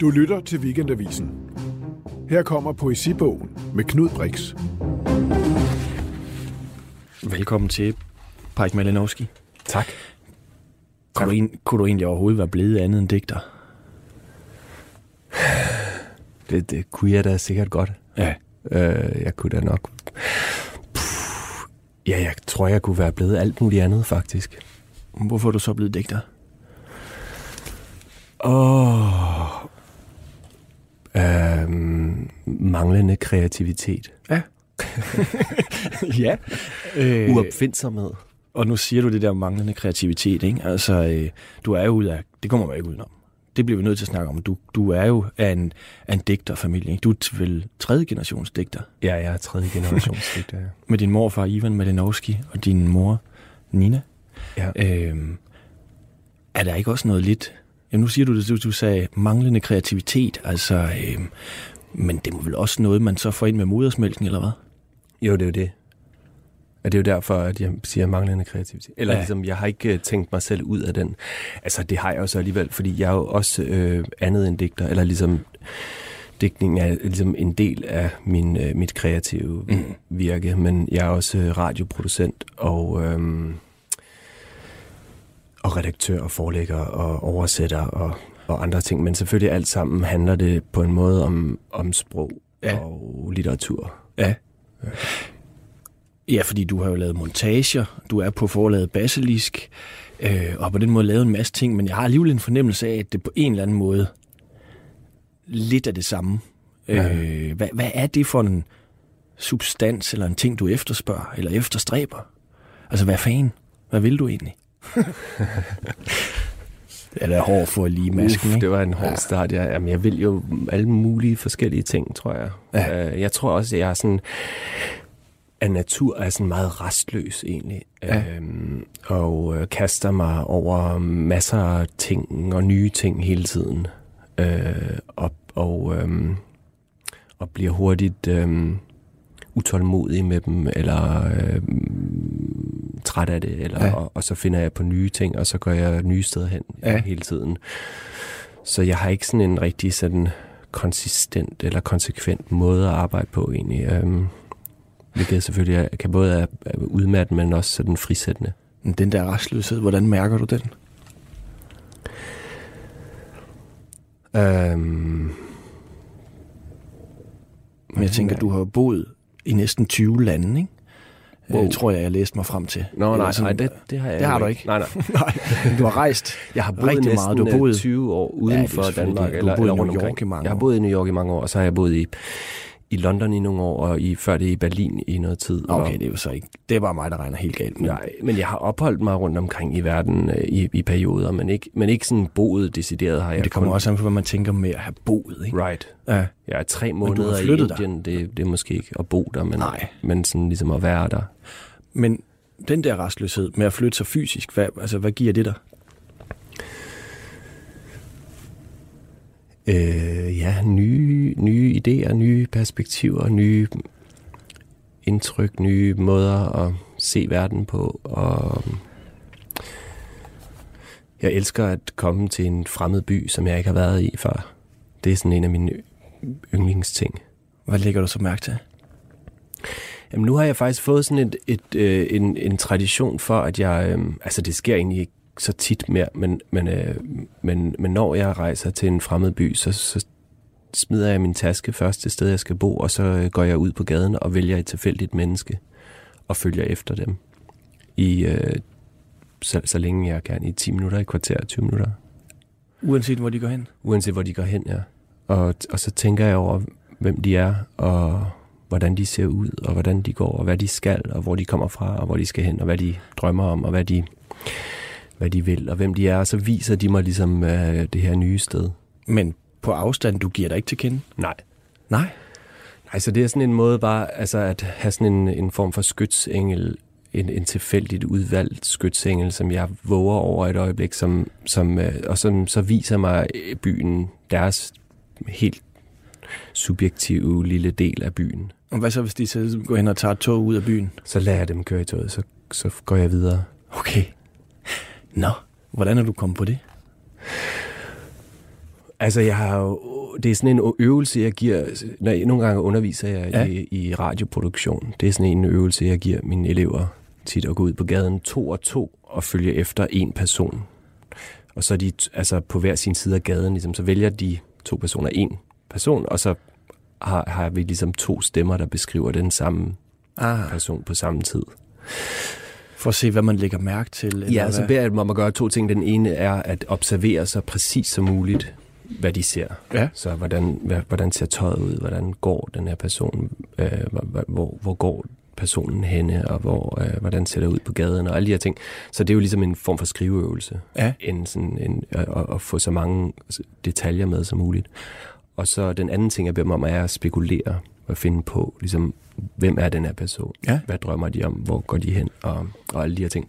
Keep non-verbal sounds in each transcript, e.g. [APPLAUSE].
Du lytter til Weekendavisen. Her kommer poesibogen med Knud Brix. Velkommen til, Pajk Malinowski. Tak. Kunne du, en, kunne du egentlig overhovedet være blevet andet end digter? Det, det kunne jeg da sikkert godt. Ja. Øh, jeg kunne da nok... Puh. Ja, jeg tror, jeg kunne være blevet alt muligt andet, faktisk. Hvorfor er du så blevet digter? Åh... Øhm, manglende kreativitet. Ja. [LAUGHS] ja. Øh, Uopfindsomhed. og nu siger du det der manglende kreativitet, ikke? Altså, øh, du er jo ud af... Det kommer man ikke udenom. Det bliver vi nødt til at snakke om. Du, du er jo af en, af en digterfamilie, ikke? Du er vel tredje generations digter. Ja, jeg er tredje generations digter, ja. [LAUGHS] Med din morfar Ivan Malinowski og din mor Nina. ja. Øhm, er der ikke også noget lidt... Jamen nu siger du det, du, du sagde manglende kreativitet, altså... Øhm, men det må vel også noget, man så får ind med modersmælken, eller hvad? Jo, det er jo det. Og det er jo derfor, at jeg siger manglende kreativitet. Eller Ja. ligesom, jeg har ikke øh, tænkt mig selv ud af den. Altså, det har jeg jo så alligevel, fordi jeg er jo også øh, andet end digter. Eller ligesom, digtning er ligesom en del af min, øh, mit kreative Mm. mm. virke. Men jeg er også øh, radioproducent og... Øh, og redaktør og forlægger og oversætter og, og andre ting. Men selvfølgelig alt sammen handler det på en måde om, om sprog Ja. ja. og litteratur. Ja. Ja, fordi du har jo lavet montager, du er på forlaget Basilisk, øh, og på den måde lavet en masse ting, men jeg har alligevel en fornemmelse af, at det på en eller anden måde lidt af det samme. Ja. Øh, hvad, hvad er det for en substans eller en ting, du efterspørger eller efterstræber? Altså, hvad fanden? Hvad vil du egentlig? Det [LAUGHS] er hårdt for lige masken, Uf, ikke? det var en hård Ja. start. Jeg, jamen, jeg vil jo alle mulige forskellige ting, tror jeg. Ja. Øh, jeg tror også, at jeg er sådan af natur er sådan meget restløs egentlig. Ja. Øhm, og øh, kaster mig over masser af ting og nye ting hele tiden. Øh, og, og, øhm, og bliver hurtigt øhm, utålmodig med dem, eller øhm, træt af det, eller, Ja. og, og så finder jeg på nye ting, og så går jeg nye steder hen Ja. hele tiden. Så jeg har ikke sådan en rigtig sådan konsistent eller konsekvent måde at arbejde på egentlig. Øhm, hvilket selvfølgelig kan både er, udmattende, men også sådan frisættende. Den der restløshed, hvordan mærker du den? Øhm, Men jeg tænker, du har boet i næsten 20 lande, ikke? Wow. Øh, tror jeg, jeg læste mig frem til. Nå, Eller nej, sådan- nej det, det har jeg det har du ikke. Nej, nej. [LAUGHS] Nej, du har rejst. [LAUGHS] Jeg har boet Rigtig meget. Du har boet- 20 år Ja, uden er for Danmark. Du har eller, boet i eller New rundt York omkring. i mange Jeg har år. boet i New York i mange år, og så har jeg boet i, i London i nogle år, og i, før det i Berlin i noget tid. Okay, og, det er jo så ikke. Det er bare mig, der regner helt galt. Men, Nej, men jeg har opholdt mig rundt omkring i verden øh, i, i perioder, men ikke, men ikke sådan boet decideret har jeg men det kommer kun, også an på, hvad man tænker med at have boet, ikke? Right. Ja. Jeg er tre måneder i dig. Indien, det, det er måske ikke at bo der, men, Nej. men sådan ligesom at være der. Men den der restløshed med at flytte sig fysisk, hvad, altså, hvad giver det dig? Øh, ja, nye, nye idéer, nye perspektiver, nye indtryk, nye måder at se verden på. Og jeg elsker at komme til en fremmed by, som jeg ikke har været i før. Det er sådan en af mine yndlingsting. Hvad lægger du så mærke til? Jamen nu har jeg faktisk fået sådan et, et, øh, en, en tradition for, at jeg... Øh, altså det sker egentlig ikke så tit mere, men, men, øh, men, men når jeg rejser til en fremmed by, så, så smider jeg min taske først til sted, jeg skal bo, og så øh, går jeg ud på gaden og vælger et tilfældigt menneske og følger efter dem i øh, så, så længe jeg kan, i 10 minutter, i kvarter, 20 minutter. Uanset hvor de går hen? Uanset hvor de går hen, ja. Og, og så tænker jeg over, hvem de er, og hvordan de ser ud, og hvordan de går, og hvad de skal, og hvor de kommer fra, og hvor de skal hen, og hvad de drømmer om, og hvad de, hvad de vil, og hvem de er. Og så viser de mig ligesom øh, det her nye sted. Men på afstand, du giver dig ikke til kende? Nej. Nej. Nej, så det er sådan en måde bare, altså at have sådan en, en form for skytsengel, en, en tilfældigt udvalgt skytsengel, som jeg våger over et øjeblik, som, som, øh, og som så viser mig øh, byen, deres helt subjektive lille del af byen. Og hvad så, hvis de så går hen og tager tog ud af byen? Så lader jeg dem køre i toget, så, så går jeg videre. Okay. Nå, hvordan er du kommet på det? Altså, jeg har jo, det er sådan en øvelse, jeg giver, når jeg, nogle gange underviser jeg Ja. i, i radioproduktion. Det er sådan en øvelse, jeg giver mine elever tit at gå ud på gaden to og to og følge efter en person. Og så er de altså på hver sin side af gaden, ligesom, så vælger de to personer en person, og så har, har vi ligesom to stemmer, der beskriver den samme Ah, person på samme tid. For at se, hvad man lægger mærke til. eller Ja, så hvad? beder jeg dem om at gøre to ting. Den ene er at observere så præcis som muligt, hvad de ser. Ja. Så hvordan, hvordan ser tøjet ud? Hvordan går den her person? Øh, hvor, hvor, går personen henne? Og hvor, øh, hvordan ser det ud på gaden? Og alle de her ting. Så det er jo ligesom en form for skriveøvelse. Ja. En, sådan en, at, at- få så mange detaljer med som muligt. Og så den anden ting, jeg beder dem om, er at spekulere og finde på, ligesom, hvem er den her person? Ja. Hvad drømmer de om? Hvor går de hen? Og, og alle de her ting.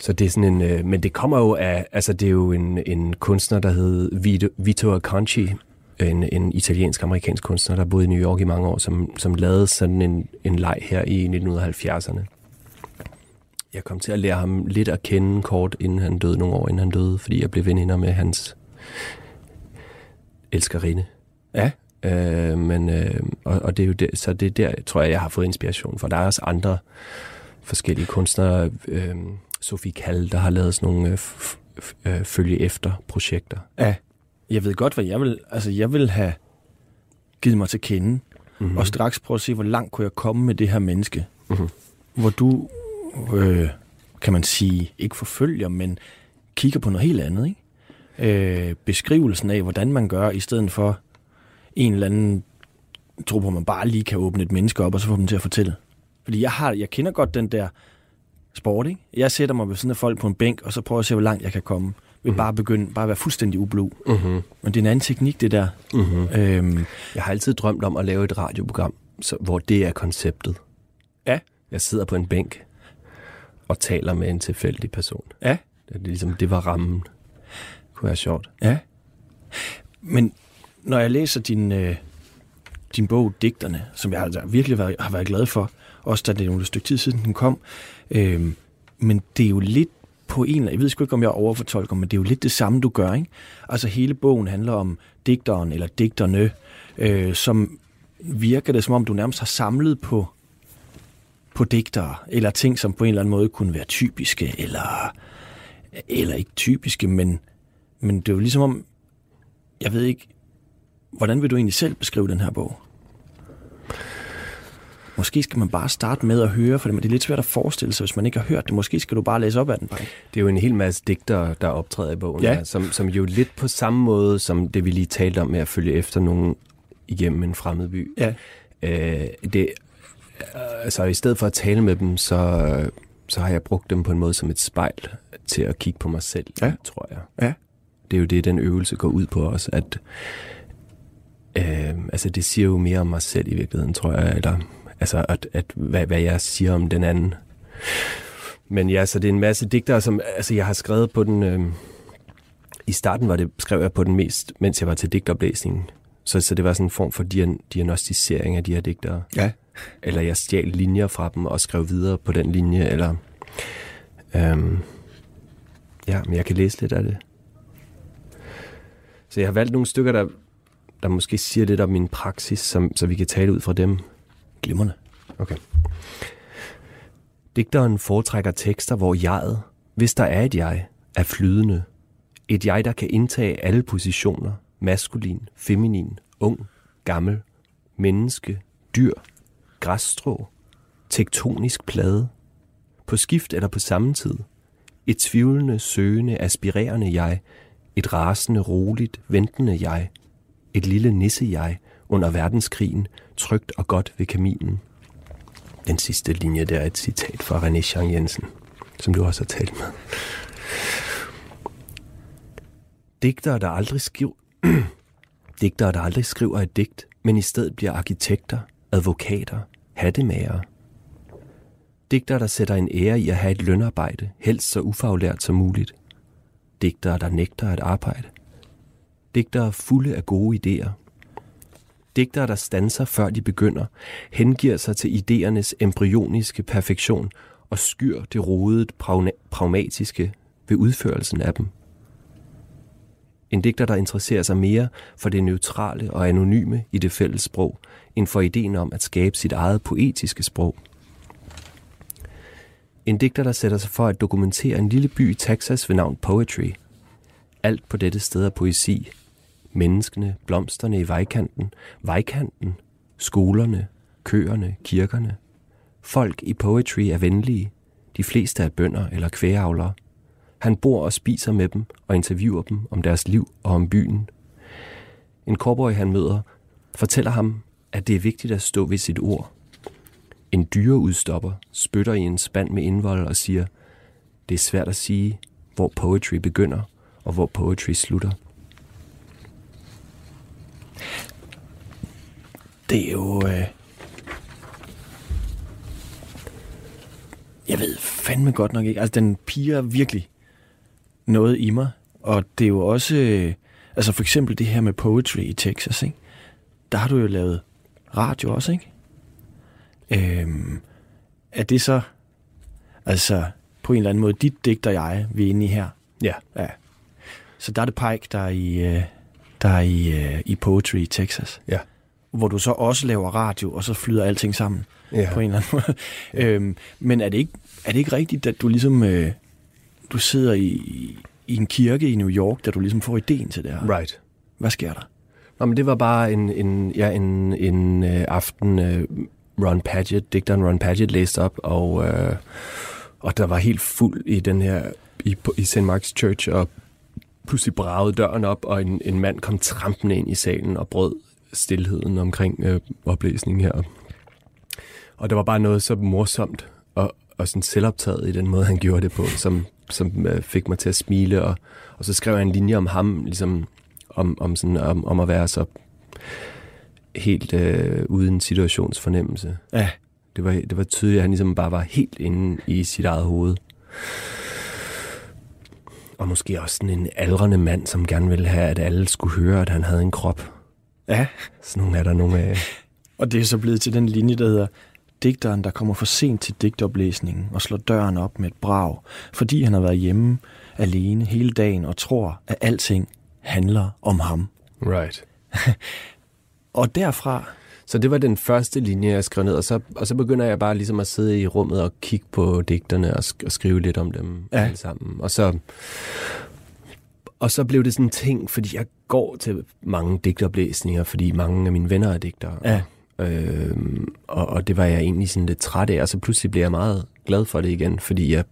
Så det er sådan en, øh, men det kommer jo af, altså det er jo en, en kunstner, der hed Vito, Vito Acconci, en, en italiensk-amerikansk kunstner, der boede i New York i mange år, som, som lavede sådan en, en leg her i 1970'erne. Jeg kom til at lære ham lidt at kende kort, inden han døde, nogle år inden han døde, fordi jeg blev veninder med hans elskerinde. Ja. Øh, men, øh, og, og det er jo det, så det er der, tror jeg, jeg har fået inspiration for. Der er også andre forskellige kunstnere, øh, Sofie Kall, der har lavet sådan nogle øh, øh, følge efter projekter. Ja. Jeg ved godt, hvad jeg vil... Altså, jeg vil have givet mig til kende, Mhm. mm-hmm. og straks prøve at se, hvor langt kunne jeg komme med det her menneske. Mhm. Hvor du, øh, kan man sige, ikke forfølger, men kigger på noget helt andet, ikke? Øh, beskrivelsen af, hvordan man gør, i stedet for en eller anden tro på, at man bare lige kan åbne et menneske op, og så få dem til at fortælle. Fordi jeg, har, jeg kender godt den der sport, ikke? Jeg sætter mig ved sådan af folk på en bænk, og så prøver jeg at se, hvor langt jeg kan komme. Ved Mhm. bare begynde, bare være fuldstændig ublu. Mm-hmm. Men det er en anden teknik, det der. Mm-hmm. Øhm, Jeg har altid drømt om at lave et radioprogram, så, hvor det er konceptet. Ja. Jeg sidder på en bænk og taler med en tilfældig person. ja, Det, er ligesom, det var rammen. Det kunne være sjovt. ja. Men når jeg læser din, øh, din bog, Digterne, som jeg altså virkelig været, har været glad for, også da det er nogle stykke tid siden, den kom, øh, men det er jo lidt på en, jeg ved sgu ikke, om jeg overfortolker, men det er jo lidt det samme, du gør, ikke? Altså hele bogen handler om digteren eller digterne, øh, som virker det som om, du nærmest har samlet på, på digtere, eller ting, som på en eller anden måde kunne være typiske, eller, eller ikke typiske, men, men det er jo ligesom om, jeg ved ikke, hvordan vil du egentlig selv beskrive den her bog? Måske skal man bare starte med at høre, for det er lidt svært at forestille sig, hvis man ikke har hørt det. Måske skal du bare læse op af den. Bare. Det er jo en hel masse digtere, der optræder i bogen, Ja. her, som, som jo lidt på samme måde, som det vi lige talte om med at følge efter nogen igennem en fremmed by. Ja. Øh, det, altså i stedet for at tale med dem, så, så har jeg brugt dem på en måde som et spejl til at kigge på mig selv, Ja. tror jeg. Ja. Det er jo det, den øvelse går ud på os, at øh, altså det siger jo mere om mig selv i virkeligheden, tror jeg, eller altså at, at hvad, hvad jeg siger om den anden. Men ja, så det er en masse digtere, som altså jeg har skrevet på den, øh, i starten var det, skrev jeg på den mest, mens jeg var til digtoplæsningen. Så, så det var sådan en form for dian, diagnostisering af de her digtere. Ja. Eller jeg stjal linjer fra dem og skrev videre på den linje, eller... Øhm, ja, men jeg kan læse lidt af det. Så jeg har valgt nogle stykker, der, der måske siger lidt om min praksis, som, så vi kan tale ud fra dem. Glimrende. Okay. Digteren foretrækker tekster, hvor jeget, hvis der er et jeg, er flydende. Et jeg, der kan indtage alle positioner. Maskulin, feminin, ung, gammel, menneske, dyr, græsstrå, tektonisk plade. På skift eller på samme tid. Et tvivlende, søgende, aspirerende jeg. Et rasende, roligt, ventende jeg. Et lille nisse-jeg under verdenskrigen, trygt og godt ved kaminen. Den sidste linje der er et citat fra René Jean Jensen, som du også har talt med. Digtere, der aldrig skriver, [CLEARS THROAT] digtere, der aldrig skriver et digt, men i stedet bliver arkitekter, advokater, hattemager. Digtere, der sætter en ære i at have et lønarbejde, helst så ufaglært som muligt. Digtere, der nægter at arbejde. Digtere fulde af gode idéer. Digtere, der stanser før de begynder, hengiver sig til idéernes embryoniske perfektion og skyr det rodet pragmatiske ved udførelsen af dem. En digter, der interesserer sig mere for det neutrale og anonyme i det fælles sprog, end for ideen om at skabe sit eget poetiske sprog. En digter, der sætter sig for at dokumentere en lille by i Texas ved navn Poetry. Alt på dette sted er poesi. Menneskene, blomsterne i vejkanten, vejkanten, skolerne, køerne, kirkerne. Folk i Poetry er venlige. De fleste er bønder eller kvægeavlere. Han bor og spiser med dem og interviewer dem om deres liv og om byen. En cowboy, han møder, fortæller ham, at det er vigtigt at stå ved sit ord. En dyreudstopper spytter i en spand med indvold og siger, det er svært at sige, hvor poetry begynder og hvor poetry slutter. Det er jo... Øh... Jeg ved fandme godt nok ikke. Altså, den piger virkelig noget i mig. Og det er jo også... Øh... Altså, for eksempel det her med poetry i Texas, ikke? Der har du jo lavet radio også, ikke? Øhm, er det så... Altså, på en eller anden måde, dit digt og jeg, vi er inde i her. Ja. Ja. Så der er det Pike, der er i, øh, der er i, øh, i Poetry i Texas. Ja. Hvor du så også laver radio, og så flyder alting sammen Ja. på en eller anden måde. øhm, men er det, ikke, er det ikke rigtigt, at du ligesom øh, du sidder i, i en kirke i New York, da du ligesom får ideen til det her? Right. Hvad sker der? Nå, men det var bare en, en, ja, en, en øh, aften, øh, Ron Padgett, digteren Ron Padgett læste op, og, øh, og der var helt fuld i den her, i, i St. Mark's Church, og pludselig bragede døren op, og en, en mand kom trampende ind i salen og brød stillheden omkring øh, oplæsningen her. Og der var bare noget så morsomt og, og sådan selvoptaget i den måde, han gjorde det på, som, som øh, fik mig til at smile. Og, og så skrev jeg en linje om ham, ligesom om, om, sådan, om, om at være så helt øh, uden situationsfornemmelse. Ja, Det var, det var tydeligt, at han ligesom bare var helt inde i sit eget hoved. Og måske også sådan en aldrende mand, som gerne ville have, at alle skulle høre, at han havde en krop. Ja. Sådan nogle er der nogle af. Og det er så blevet til den linje, der hedder digteren, der kommer for sent til digtoplæsningen og slår døren op med et brag, fordi han har været hjemme alene hele dagen og tror, at alting handler om ham. Right. [LAUGHS] Og derfra, Så det var den første linje, jeg skrev ned, og så, og så begynder jeg bare ligesom at sidde i rummet og kigge på digterne og, sk- og skrive lidt om dem Ja. alle sammen. Og så, og så blev det sådan en ting, fordi jeg går til mange digtoplæsninger, fordi mange af mine venner er digtere. Ja. Øhm, og, og det var jeg egentlig sådan lidt træt af, og så pludselig blev jeg meget glad for det igen, fordi jeg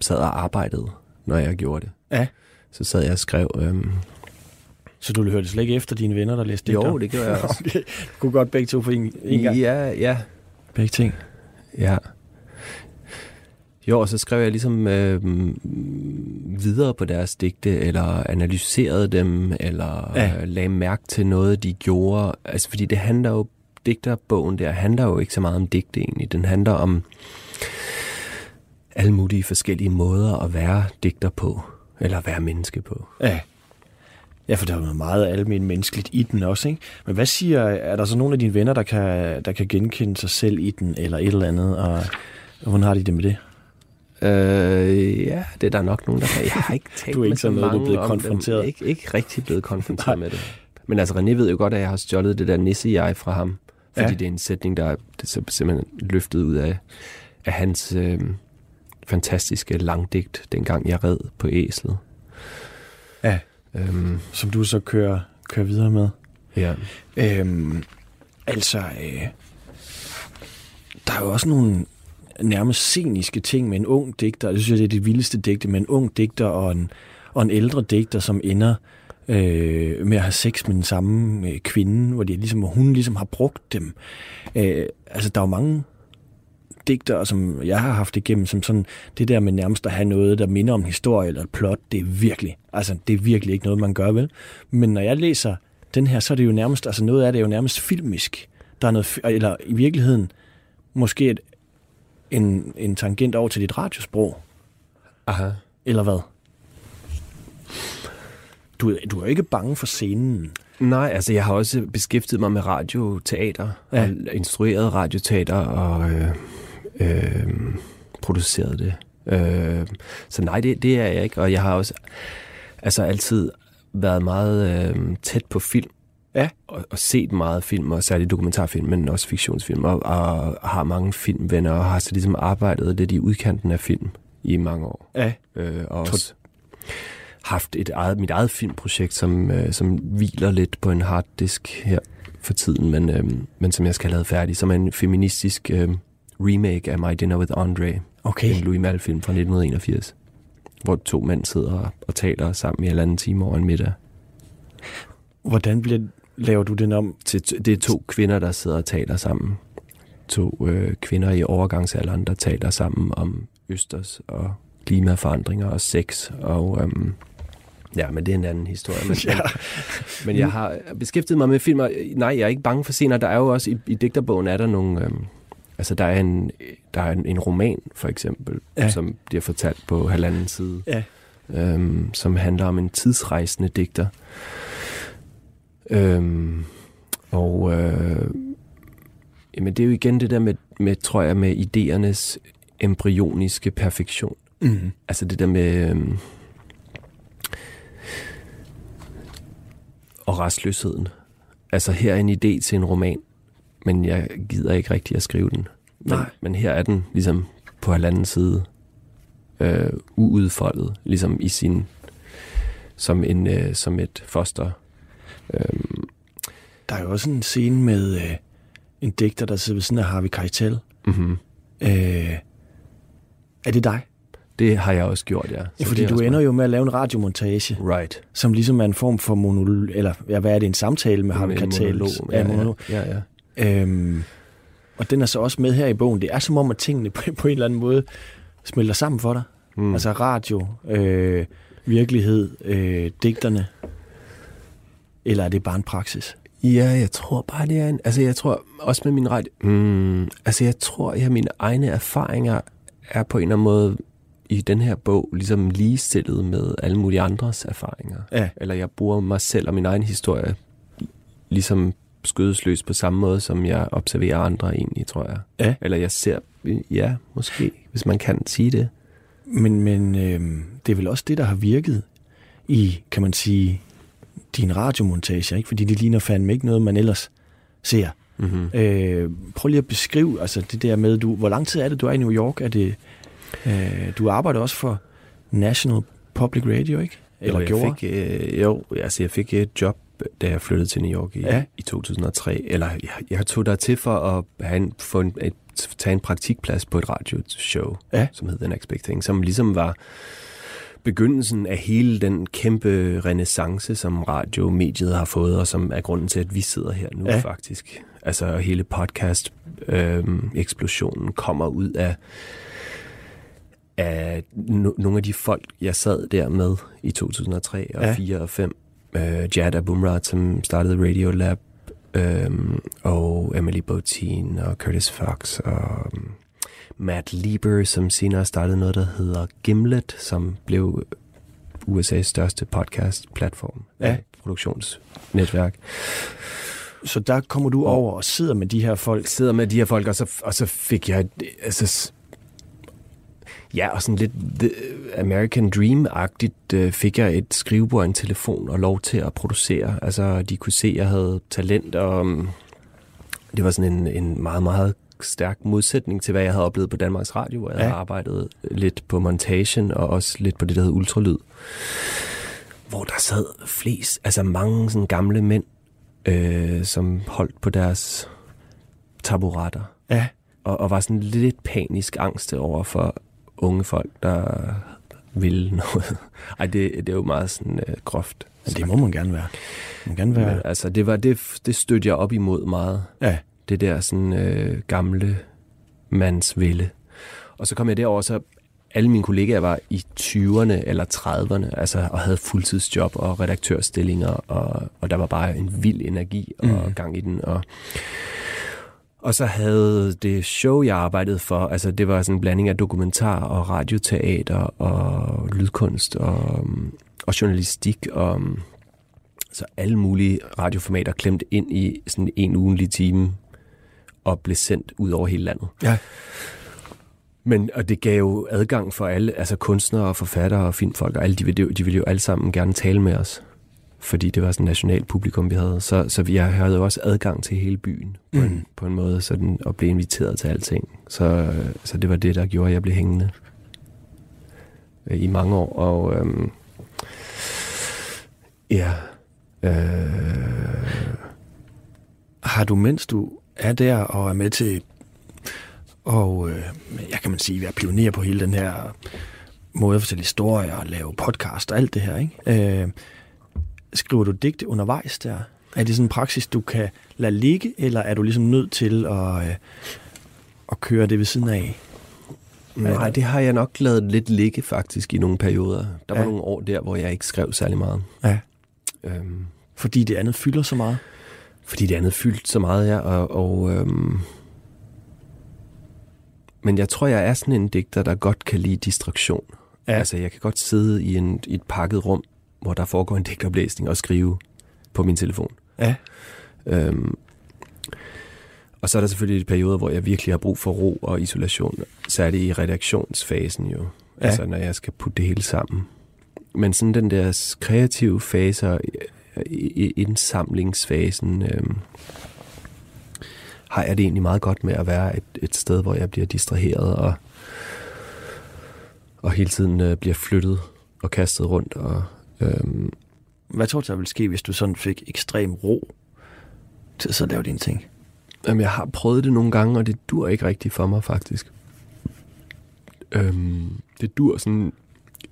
sad og arbejdede, når jeg gjorde det. ja, Så sad jeg og skrev... Øhm, så du hørte slet ikke efter dine venner, der læste digter? jo, det gjorde jeg [LAUGHS] også. Okay. Du kunne godt begge to for en, en gang. Ja, ja, Begge ting. Ja. Jo, og så skrev jeg ligesom øh, videre på deres digte, eller analyserede dem, eller Ja. ja. lagde mærke til noget, de gjorde. Altså, fordi det handler jo, digterbogen der handler jo ikke så meget om digte egentlig. Den handler om alle mulige forskellige måder at være digter på, eller være menneske på. Ja. Ja, for der er jo meget almindeligt menneskeligt i den også, ikke? Men hvad siger, er der så nogle af dine venner, der kan, der kan genkende sig selv i den, eller et eller andet, og hvordan har de det med det? Øh, ja, det er der nok nogen, der kan. Jeg har ikke talt [LAUGHS] Du er ikke med så noget, du er blevet om konfronteret. Dem. Ikke, ikke rigtig blevet konfronteret med det. Men altså, René ved jo godt, at jeg har stjålet det der nisse-jeg fra ham. Fordi Ja. det er en sætning, der er simpelthen løftet ud af, af hans øh, fantastiske langdigt, dengang jeg red på æslet. Ja. Øhm, Som du så kører, kører videre med. ja. Øhm, altså, øh, der er jo også nogle nærmest sceniske ting med en ung digter. Det synes jeg, det er det vildeste digte med en ung digter og en, og en ældre digter, som ender øh, med at have sex med den samme øh, kvinde, hvor, de ligesom, hvor hun ligesom har brugt dem. Øh, altså, der er jo mange digter, som jeg har haft igennem, som sådan, det der med nærmest at have noget, der minder om historie eller et plot, det er virkelig, altså det er virkelig ikke noget, man gør, vel? Men når jeg læser den her, så er det jo nærmest, altså noget af det er jo nærmest filmisk. Der er noget, eller i virkeligheden, måske et, en, en tangent over til dit radiosprog, Aha. eller hvad? Du, er- du er jo ikke bange for scenen. Nej, altså jeg har også beskæftiget mig med radioteater, ja. og instrueret radioteater og øh, øh, produceret det. Øh, så nej, det, det er jeg ikke, og jeg har også altså altid været meget øh, tæt på film. Ja. Og, og set meget film, og særligt dokumentarfilm, men også fiktionsfilm, og, og har mange filmvenner, og har så ligesom arbejdet lidt i udkanten af film i mange år. Ja. Øh, og også haft et eget, mit eget filmprojekt, som, øh, som hviler lidt på en harddisk her for tiden, men, øh, men som jeg skal have lavet færdig, som er en feministisk øh, remake af My Dinner with Andre, Okay. en Louis Malle-film fra 1981, hvor to mænd sidder og, og taler sammen i en anden time over en middag. Hvordan bliver, laver du den om? Til, det er to kvinder, der sidder og taler sammen. To øh, kvinder i overgangsalderen, der taler sammen om østers og klimaforandringer og sex. Og, øhm, ja, men det er en anden historie. Men, [LAUGHS] Ja. men, jeg har beskæftiget mig med film, og nej, jeg er ikke bange for scener. Der er jo også, i, i digterbogen er der nogle... Øhm, altså, der er en, der er en, en roman, for eksempel, ja. som bliver fortalt på halvanden side Ja. øhm, som handler om en tidsrejsende digter. Øhm, og øh, jamen det er jo igen det der med, med, tror jeg, med idéernes embryoniske perfektion. Mm. Altså det der med... Øhm, og restløsheden. Altså her er en idé til en roman, men jeg gider ikke rigtig at skrive den. Men, Nej. men her er den ligesom på halvanden side øh, uudfoldet, ligesom i sin som en øh, som et foster. Øhm, Der er jo også en scene med øh, en digter, der sidder ved siden af Harvey Keitel. mm-hmm. Øh, er det dig? Det har jeg også gjort, ja. Ja, fordi du ender jo med at lave en radiomontage, mig. Right. som ligesom er en form for monolog, eller ja, hvad er det, en samtale med Harvey Keitel? monolog. Ja, monolog. Ja, ja. ja. Øhm, og den er så også med her i bogen. Det er som om, at tingene på, på en eller anden måde smelter sammen for dig. Mm. Altså radio, øh, virkelighed, øh, digterne. Eller er det bare en praksis? Ja, jeg tror bare, det er en... Altså, jeg tror også med min ret... Mm, altså, jeg tror, at mine egne erfaringer er på en eller anden måde i den her bog ligesom ligestillet med alle mulige andres erfaringer. Ja. Eller jeg bruger mig selv og min egen historie ligesom skødesløs på samme måde, som jeg observerer andre egentlig, tror jeg. Ja. Eller jeg ser... Ja, måske, hvis man kan sige det. Men, men øh, det er vel også det, der har virket i, kan man sige, din radiomontage, ikke? Fordi det ligner fandme ikke noget, man ellers ser. Mm-hmm. Øh, prøv lige at beskrive altså det der med, du, hvor lang tid er det, du er i New York? Er det, øh, du arbejder også for National Public Radio, ikke? Eller jo, jeg gjorde? Fik, øh, jo, altså jeg fik et job, da jeg flyttede til New York i, ja. i 2003. Eller jeg, jeg tog der til for at have en, få en, et, tage en praktikplads på et radioshow, Ja. som hed The Next Big Thing, som ligesom var begyndelsen af hele den kæmpe renaissance, som radiomediet har fået, og som er grunden til, at vi sidder her nu Ja. faktisk. Altså hele podcast-eksplosionen kommer ud af af no- nogle af de folk, jeg sad der med i 2003 og Ja. ja. 4 og 5. Uh, Jad Abumrad, som startede Radiolab, um, og Emily Botin og Curtis Fox og um, Matt Lieber, som senere startede noget, der hedder Gimlet, som blev USA's største podcast-platform. Ja. Produktionsnetværk. Så der kommer du over og sidder med de her folk. sidder med de her folk, og så, og så fik jeg... Altså, ja, og sådan lidt The American Dream-agtigt øh, fik jeg et skrivebord, en telefon og lov til at producere. Altså, de kunne se, at jeg havde talent, og um, det var sådan en, en meget, meget stærk modsætning til, hvad jeg havde oplevet på Danmarks Radio, hvor jeg Ja. havde arbejdet lidt på montagen, og også lidt på det, der hed ultralyd. Hvor der sad flest, altså mange sådan gamle mænd, øh, som holdt på deres taburetter, Ja, og, og var sådan lidt panisk angste over for unge folk, der ville [LAUGHS] noget. Ej, det, det er jo meget sådan øh, groft. men det må man gerne være. Man gerne være. Men, altså, det, var, det, det stødte jeg op imod meget. Ja, Det der sådan øh, gamle mands ville. Og så kom jeg derover, så alle mine kollegaer var i 20'erne eller 30'erne, altså, og havde fuldtidsjob og redaktørstillinger, og, og der var bare en vild energi og mm. gang i den. Og, og så havde det show, jeg arbejdede for, altså det var sådan en blanding af dokumentar og radioteater og lydkunst og, og journalistik og så alle mulige radioformater klemt ind i sådan en ugenlig time og blev sendt ud over hele landet. ja. Men og det gav jo adgang for alle, altså kunstnere og forfattere og filmfolk og alle, de ville, jo- de ville jo alle sammen gerne tale med os. fordi det var sådan et nationalt publikum, vi havde. Så, så jeg havde jo også adgang til hele byen på, mm. en, på en måde, sådan, og blev inviteret til alting. Så, så det var det, der gjorde, at jeg blev hængende øh, i mange år. Og øhm, ja... Øh, Har du, mens du er der og er med til og øh, jeg kan man sige, være pioner på hele den her måde at fortælle historier og lave podcast og alt det her, ikke? Øh, skriver du digte undervejs der? Er det sådan en praksis, du kan lade ligge, eller er du ligesom nødt til at, øh, at køre det ved siden af? Nej, det har jeg nok lavet lidt ligge faktisk i nogle perioder. Der var Ja. nogle år der, hvor jeg ikke skrev særlig meget. Ja. Øhm, Fordi det andet fylder så meget? Fordi det andet fyldte så meget, ja. Og, og, øhm, men jeg tror, jeg er sådan en digter, der godt kan lide distraktion. Ja. Altså, jeg kan godt sidde i, en, i et pakket rum, hvor der foregår en digtoplæsning og skrive på min telefon. Ja. Øhm, og så er der selvfølgelig perioder, hvor jeg virkelig har brug for ro og isolation, særligt i redaktionsfasen jo, Ja. altså når jeg skal putte det hele sammen. Men sådan den der kreative fase og indsamlingsfasen, øhm, har jeg det egentlig meget godt med at være et, et sted, hvor jeg bliver distraheret og, og hele tiden øh, bliver flyttet og kastet rundt. Og, øhm, Hvad tror du, der ville ske, hvis du sådan fik ekstrem ro til at så lave dine ting? Jamen, jeg har prøvet det nogle gange, og det dur ikke rigtigt for mig, faktisk. Øhm, det dur sådan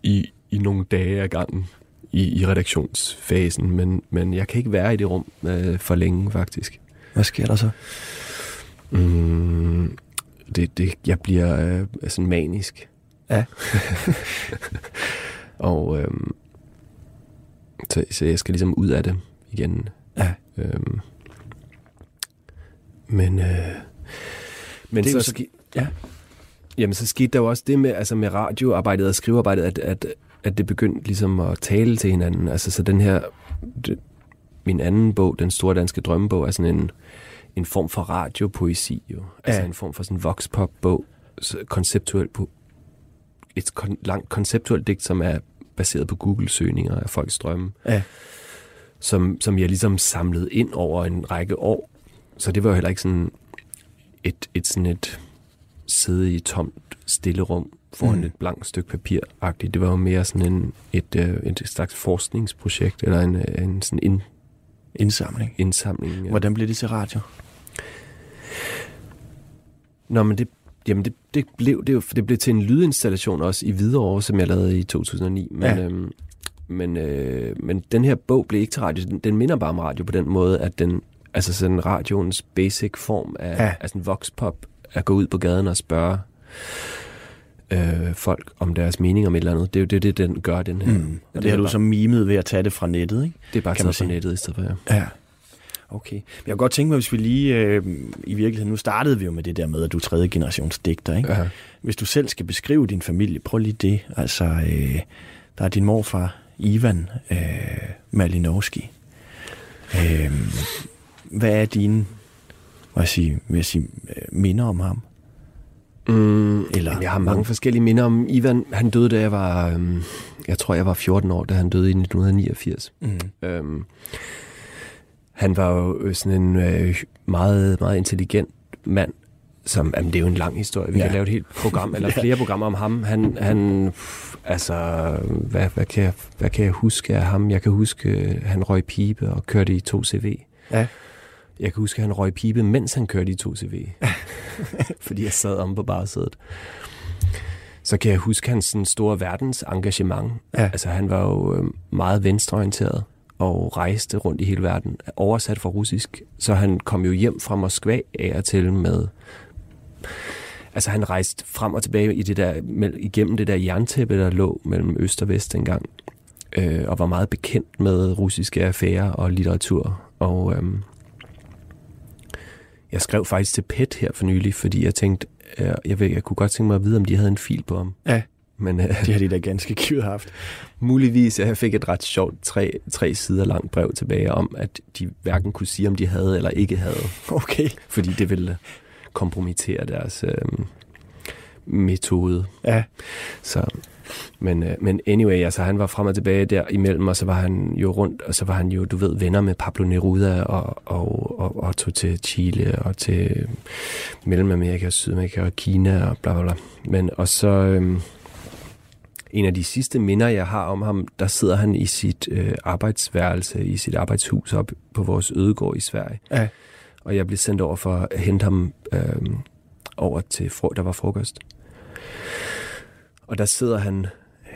i, i nogle dage ad gangen i, i redaktionsfasen, men, men jeg kan ikke være i det rum øh, for længe, faktisk. Hvad sker der så? Mm, det, det, jeg bliver øh, sådan manisk. Ja. [LAUGHS] og øhm, så, så jeg skal ligesom ud af det igen. Ja. Øhm, men øh, men Det er så, jo så- ja. Jamen, så skete der jo også det med, altså med radioarbejdet og skrivearbejdet, at, at, at det begyndte ligesom at tale til hinanden. Altså, så den her, det, min anden bog, Den Store Danske Drømmebog, er sådan en, en form for radiopoesi jo. Altså Ja. en form for sådan en voxpop-bog, konceptuelt på, et kon, langt konceptuelt digt, som er baseret på Google-søgninger af folks drømme, Ja. som, som jeg ligesom samlede ind over en række år. Så det var jo heller ikke sådan et, et sådan et sidde i tomt, stille rum foran Mm. et blankt stykke papir -agtigt. Det var jo mere sådan en, et, øh, et slags forskningsprojekt, eller en, øh, en sådan ind, Indsamling. indsamling. Ja. Hvordan blev det til radio? Nå, men det, jamen det, det, blev, det, det blev til en lydinstallation også i Hvidovre, som jeg lavede i 2009. Men, Ja. øhm, men, øh, men den her bog blev ikke til radio. Den, den minder bare om radio på den måde, at den, altså sådan radioens basic form af, ja. af sådan voxpop, at gå ud på gaden og spørge øh, folk om deres mening om et eller andet. Det er jo det, det den gør, den her. Mm. Og det har er du bare, så mimet ved at tage det fra nettet, ikke? det er bare taget fra nettet i stedet for, ja. Ja. Okay. Men jeg kunne godt tænke mig, hvis vi lige... Øh, I virkeligheden, nu startede vi jo med det der med, at du er tredje generations digter, ikke? ja. Hvis du selv skal beskrive din familie, prøv lige det. Altså, øh, der er din morfar, Ivan øh, Malinowski. Øh, hvad er dine, hvad jeg sige, vil jeg sige, øh, minder om ham? Mm, Eller- jeg har mange forskellige minder om Ivan. Han døde, da jeg var, øhm, jeg tror, jeg var 14 år, da han døde i 1989. Mm. Øhm, han var jo øh, sådan en øh, meget, meget intelligent mand, som, jamen det er jo en lang historie. Vi Ja. ja. kan lave et helt program, eller [LAUGHS] flere programmer om ham. Han, han altså, hvad, hvad, kan jeg, hvad kan jeg huske af ham? Jeg kan huske, øh, han røg pibe og kørte i 2CV. Ja. Jeg kan huske, at han røg pibe, mens han kørte i 2CV. [LAUGHS] fordi jeg sad om på bagsædet. Så kan jeg huske hans sådan store verdensengagement. Ja. Altså han var jo øh, meget venstreorienteret og rejste rundt i hele verden, oversat fra russisk. Så han kom jo hjem fra Moskva af og til med... Altså han rejste frem og tilbage i det der, igennem det der jerntæppe, der lå mellem øst og vest engang. Øh, og var meget bekendt med russiske affærer og litteratur. Og øhm, jeg skrev faktisk til PET her for nylig, fordi jeg tænkte, øh, jeg, ved, jeg kunne godt tænke mig at vide, om de havde en fil på ham. Ja. Men øh, Det har de da ganske givet haft. muligvis, jeg fik et ret sjovt tre, tre sider langt brev tilbage om, at de hverken kunne sige, om de havde eller ikke havde. Okay. Fordi det ville kompromittere deres øh, metode. Ja. Så Men, øh, men anyway, altså han var frem og tilbage der imellem, og så var han jo rundt, og så var han jo, du ved, venner med Pablo Neruda, og, og, og, og tog til Chile, og til Mellemamerika, Sydamerika og Kina, og bla bla bla. Men, og så... Øh, en af de sidste minder, jeg har om ham, der sidder han i sit øh, arbejdsværelse, i sit arbejdshus op på vores ødegård i Sverige. Ja. Og jeg blev sendt over for at hente ham øh, over til, fro- der var frokost. Og der sidder han,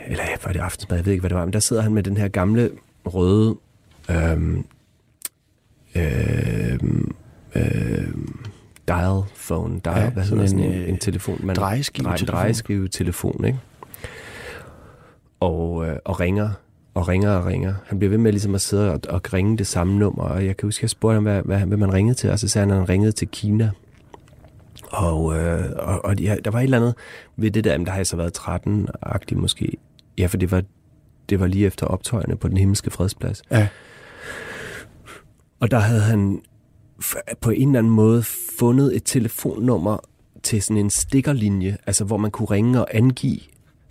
eller var det aftensmad, jeg ved ikke, hvad det var, men der sidder han med den her gamle røde øh, øh, øh, dial phone, dial, Ja, hvad hedder sådan en, en, øh, en telefon? Man, drejeskive drej, telefon. drejeskive telefon, ikke? Og, øh, og ringer, og ringer og ringer. Han bliver ved med ligesom at sidde og, og ringe det samme nummer, og jeg kan huske, jeg spurgte ham, hvad, hvad, hvad man ringede til, og så sagde han, at han ringede til Kina. Og, øh, og, og ja, der var et eller andet ved det der, jamen, der har jeg så været 13-agtig måske. Ja, for det var, det var lige efter optøjerne på den himmelske fredsplads. Ja. Og der havde han på en eller anden måde fundet et telefonnummer til sådan en stikkerlinje, altså hvor man kunne ringe og angive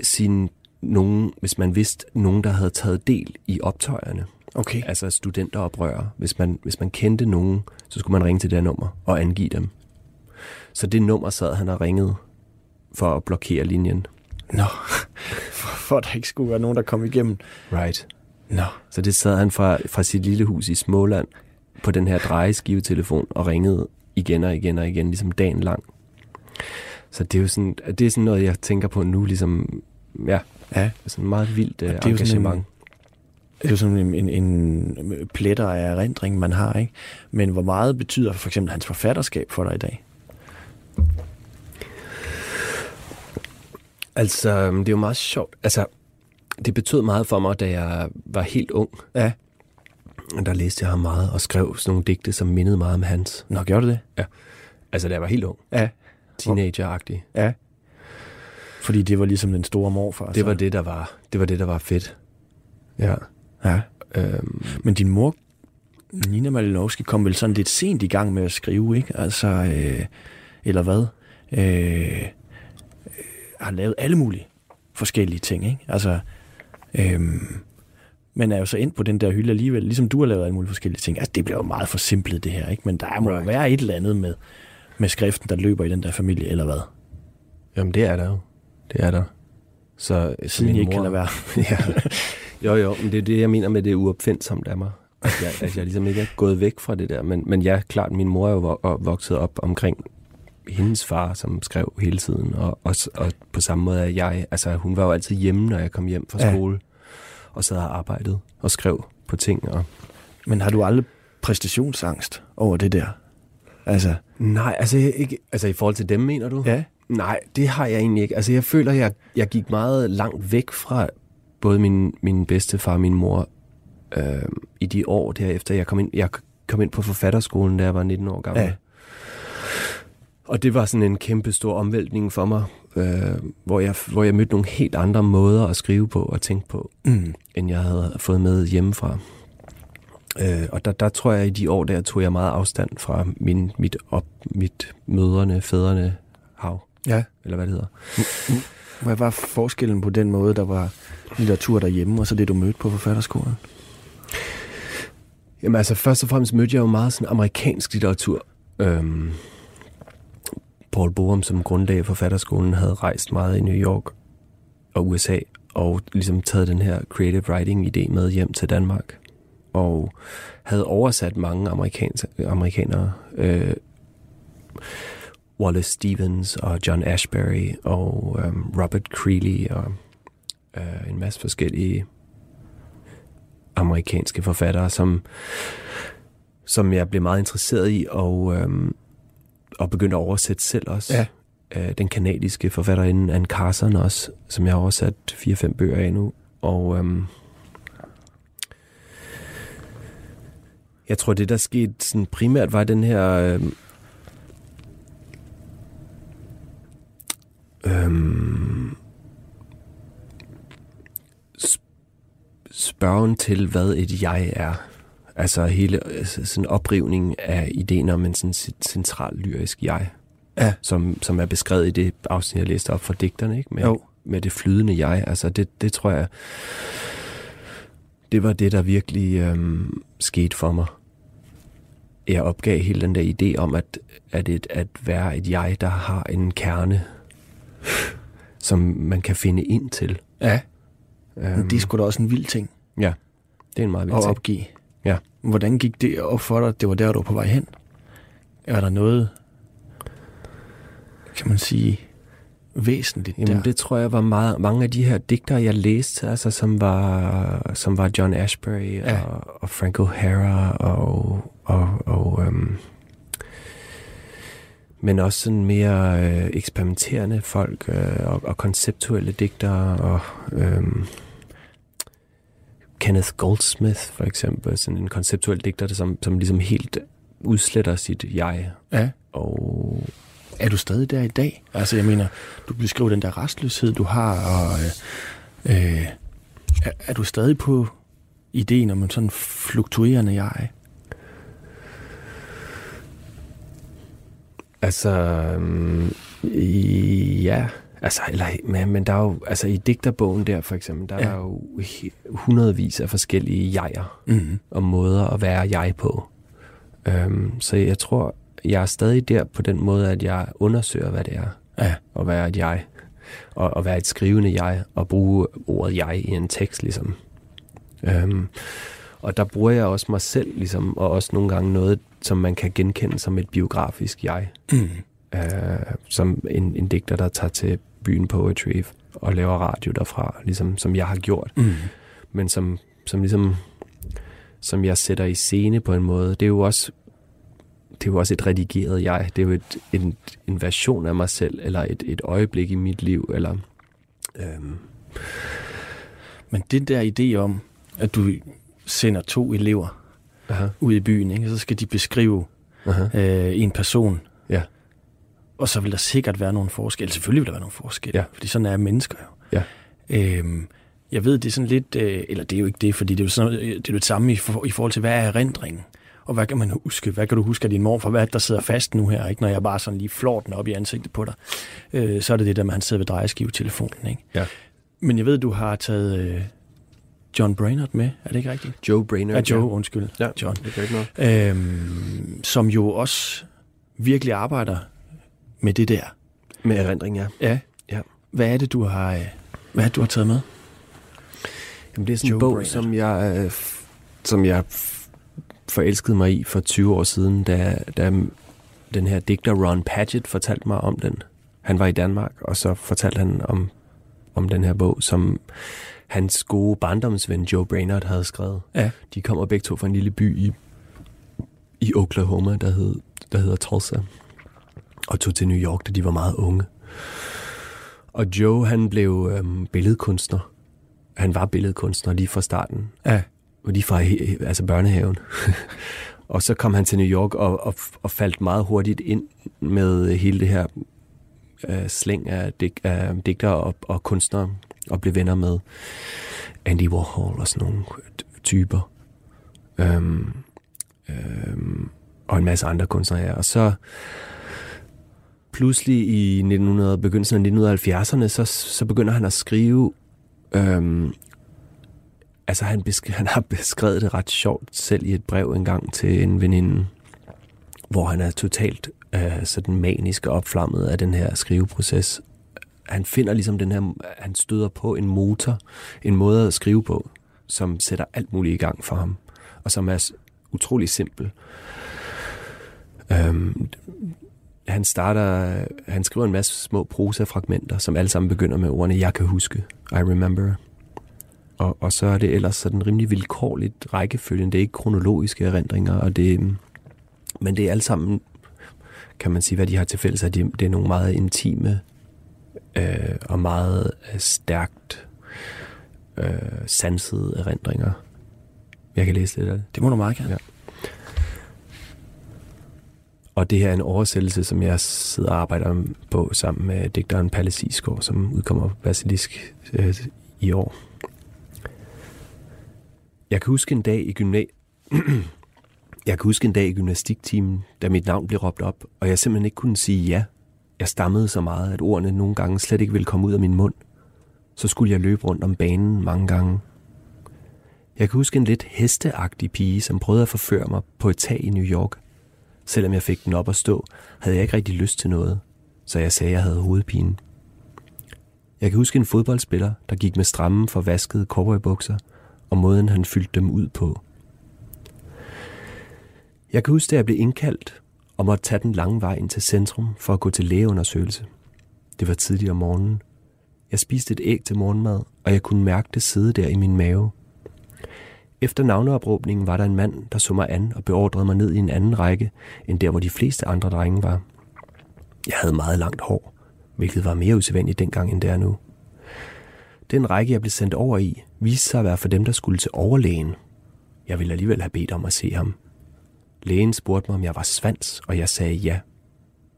sin nogen, hvis man vidste nogen, der havde taget del i optøjerne. Okay. Altså studenteroprørere. Hvis man, hvis man kendte nogen, så skulle man ringe til det nummer og angive dem. Så det nummer sad han og ringede for at blokere linjen. Nå, [LAUGHS] for, for at der ikke skulle være nogen, der kom igennem. Right. Nå. Så det sad han fra, fra sit lille hus i Småland på den her drejeskivetelefon og ringede igen og igen og igen, ligesom dagen lang. Så det er jo sådan, det er sådan noget, jeg tænker på nu, ligesom, ja, Ja, sådan meget vildt uh, det er en- engagement. det er jo sådan en, en, en pletter af erindring, man har, ikke? Men hvor meget betyder for eksempel hans forfatterskab for dig i dag? Altså, øhm, det er jo meget sjovt. Altså, det betød meget for mig, da jeg var helt ung. Ja. Der læste jeg ham meget og skrev sådan nogle digte, som mindede meget om hans. Nå, gjorde du det? Altså, da jeg var helt ung. Ja. Teenager-agtig. Ja. Fordi det var ligesom den store morfar. Det så. var det, der var, det var det, der var fedt. Ja. Ja. Øhm, Men din mor, Nina Malinowski, kom vel sådan lidt sent i gang med at skrive, ikke? Altså, øh, eller hvad? Øh, har lavet alle mulige forskellige ting, ikke? Altså, øh, men er jo så ind på den der hylde alligevel, ligesom du har lavet alle mulige forskellige ting. Altså, det bliver jo meget forsimplet det her, ikke? Men der må right. Være et eller andet med, med skriften, der løber i den der familie, eller hvad? jamen, det er der jo. Det er der. Så, så Siden min I ikke mor, kan lade være. [LAUGHS] ja. Jo, jo, men det er det, jeg mener med det uopfindsomt af mig. At jeg, at jeg ligesom ikke er gået væk fra det der. Men, men ja, klart, min mor er jo vo- vokset op omkring hendes far, som skrev hele tiden. Og, og, og på samme måde er jeg. Altså, hun var jo altid hjemme, når jeg kom hjem fra Ja. skole. Og sad og arbejdede og skrev på ting. Og... Men har du aldrig præstationsangst over det der? Altså, Nej, altså, jeg, ikke, altså i forhold til dem, mener du? ja. Nej, det har jeg egentlig ikke. Altså, jeg føler, jeg, jeg gik meget langt væk fra både min, min bedstefar og min mor øh, i de år derefter. Jeg kom, ind, jeg kom ind på forfatterskolen, da jeg var 19 år gammel. Ja. Og det var sådan en kæmpe stor omvæltning for mig, øh, hvor, jeg, hvor jeg mødte nogle helt andre måder at skrive på og tænke på, Mm. end jeg havde fået med hjemmefra. Øh, og der, der tror jeg, i de år der tog jeg meget afstand fra min, mit, op, mit mødrene, fædrene hav, Ja. eller hvad det hedder. Hvad var forskellen på den måde, der var litteratur derhjemme, og så det, du mødte på forfatterskolen? Jamen altså, først og fremmest mødte jeg jo meget sådan amerikansk litteratur. Øhm, Paul Borum, som grundlag for forfatterskolen, havde rejst meget i New York og USA, og ligesom taget den her creative writing-idé med hjem til Danmark. Og havde oversat mange amerikanske, amerikanere. Øh, Wallace Stevens og John Ashbery og øh, Robert Creeley og øh, en masse forskellige amerikanske forfattere, som, som jeg blev meget interesseret i, og, øhm, og begyndte at oversætte selv også. Ja. Øh, den kanadiske forfatterinde Anne Carson også, som jeg har oversat 4-5 bøger af nu. Og øhm, jeg tror, det der skete sådan primært var den her... Øhm, øhm, spørgen til, hvad et jeg er. Altså hele altså sådan en oprivning af ideen om en sådan cent- central lyrisk jeg, Ja. som, som er beskrevet i det afsnit, jeg læste op fra digterne, ikke? Med, Jo. med det flydende jeg. Altså det, det tror jeg, det var det, der virkelig øhm, skete for mig. Jeg opgav hele den der idé om, at, at, et, at være et jeg, der har en kerne, som man kan finde ind til. Ja, Øhm, det er sgu da også en vild ting ja, det er en meget at vigtig ting. opgive. Hvordan gik det op for dig, det var der, du var på vej hen? Er der noget, kan man sige, væsentligt Jamen der? det tror jeg var meget, mange af de her digtere, jeg læste, altså som var, som var John Ashbery Ja. og, og Frank O'Hara og, og, og øhm, men også sådan mere øh, eksperimenterende folk øh, og, og konceptuelle digtere og øhm, Kenneth Goldsmith for eksempel, sådan en konceptuel digter, der som, som ligesom helt udsletter sit jeg Ja. og Er du stadig der i dag? Altså, jeg mener, du beskriver den der restløshed, du har, og øh, øh, er, er du stadig på ideen om en sådan fluktuerende jeg? Altså, øhm, ja, altså, eller, men, men der er jo, altså i digterbogen der for eksempel, der ja. Er jo hundredvis af forskellige jeger Mm. og måder at være jeg på. Øhm, så jeg tror, jeg er stadig der på den måde, at jeg undersøger, hvad det er Ja, at være et jeg, og at være et skrivende jeg, og bruge ordet jeg i en tekst, ligesom. Øhm, og der bruger jeg også mig selv, ligesom, og også nogle gange noget, som man kan genkende som et biografisk jeg mm. øh, som en, en digter, der tager til byen Poetry og laver radio derfra, ligesom som jeg har gjort, Mm. men som, som ligesom som jeg sætter i scene på en måde. Det er jo også det er jo også et redigeret jeg. Det er jo et, en, en version af mig selv, eller et, et øjeblik i mit liv, eller øhm, Men det der idé om, at du sender to elever aha, ud i byen, ikke? så skal de beskrive aha, øh, en person. Og så vil der sikkert være nogle forskelle. Selvfølgelig vil der være nogle forskelle, Ja. fordi sådan er mennesker jo. Ja. Øhm, jeg ved, det er sådan lidt, øh, eller det er jo ikke det, fordi det er jo, sådan, noget- det er jo det samme i, for, i forhold til, hvad er erindringen? Og hvad kan man huske? Hvad kan du huske af din mor? For hvad er det, der sidder fast nu her? Ikke? Når jeg bare sådan lige flår den op i ansigtet på dig, øh, så er det det der med, at han sidder ved drejeskivetelefonen. Ikke? Ja. Men jeg ved, du har taget øh, John Brainerd med. Er det ikke rigtigt? Joe Brainerd. Ja, Joe, undskyld. Ja, John. det gør ikke noget. Øhm, som jo også virkelig arbejder med det der. Med erindring, ja. Ja. Ja. Hvad er det, du har, øh, hvad det, du har taget med? Jamen, det er sådan Joe en bog, Brainerd. som jeg, øh, som jeg forelskede mig i for 20 år siden, da, da den her digter Ron Padgett fortalte mig om den. Han var i Danmark, og så fortalte han om, om den her bog, som hans gode barndomsven Joe Brainerd havde skrevet. Ja. De kommer begge to fra en lille by i, i Oklahoma, der, hed, der hedder Tulsa, og tog til New York, da de var meget unge. Og Joe, han blev øhm, billedkunstner. Han var billedkunstner lige fra starten, Ja. og lige fra altså børnehaven. [LAUGHS] og så kom han til New York og, og, og faldt meget hurtigt ind med hele det her øh, slæng af, dig, af digter og, og kunstnere, og blev venner med Andy Warhol og sådan nogle typer. Øhm, øhm, og en masse andre kunstnere her. Og så pludselig i 1900, begyndelsen af 1970'erne, så, så begynder han at skrive øhm, Altså, han, besk- han har beskrevet det ret sjovt selv i et brev engang til en veninde, hvor han er totalt øh, sådan manisk og opflammet af den her skriveproces. Han finder ligesom den her, han støder på en motor, en måde at skrive på, som sætter alt muligt i gang for ham, og som er utrolig simpel. Øhm, han starter, han skriver en masse små prosafragmenter, som alle sammen begynder med ordene, jeg kan huske, I remember, og, og så er det ellers sådan rimelig vilkårligt rækkefølgen. Det er ikke kronologiske erindringer, og det, men det er alt sammen, kan man sige, hvad de har til fælles, at de, det er nogle meget intime øh, og meget øh, stærkt øh, sansede erindringer. Jeg kan læse lidt af det. Det må du meget gerne. Ja. Og det her er en oversættelse, som jeg sidder og arbejder på sammen med digteren Palle Sisgaard, som udkommer på Basilisk øh, i år. Jeg kan huske en dag i gymna... [CLEARS THROAT] jeg kan huske en dag i gymnastiktimen, da mit navn blev råbt op, og jeg simpelthen ikke kunne sige ja. Jeg stammede så meget, at ordene nogle gange slet ikke ville komme ud af min mund. så skulle jeg løbe rundt om banen mange gange. Jeg kan huske en lidt hesteagtig pige, som prøvede at forføre mig på et tag i New York. Selvom jeg fik den op at stå, havde jeg ikke rigtig lyst til noget, så jeg sagde, at jeg havde hovedpine. Jeg kan huske en fodboldspiller, der gik med stramme for vaskede cowboybukser, og måden han fyldte dem ud på. Jeg kan huske, at jeg blev indkaldt og måtte tage den lange vej ind til centrum for at gå til lægeundersøgelse. Det var tidligt om morgenen. Jeg spiste et æg til morgenmad, og jeg kunne mærke det sidde der i min mave. Efter navneopråbningen var der en mand, der så mig an og beordrede mig ned i en anden række, end der, hvor de fleste andre drenge var. Jeg havde meget langt hår, hvilket var mere usædvanligt dengang, end det er nu. Den række, jeg blev sendt over i, viste sig at være for dem, der skulle til overlægen. Jeg ville alligevel have bedt om at se ham. Lægen spurgte mig, om jeg var svans, og jeg sagde ja.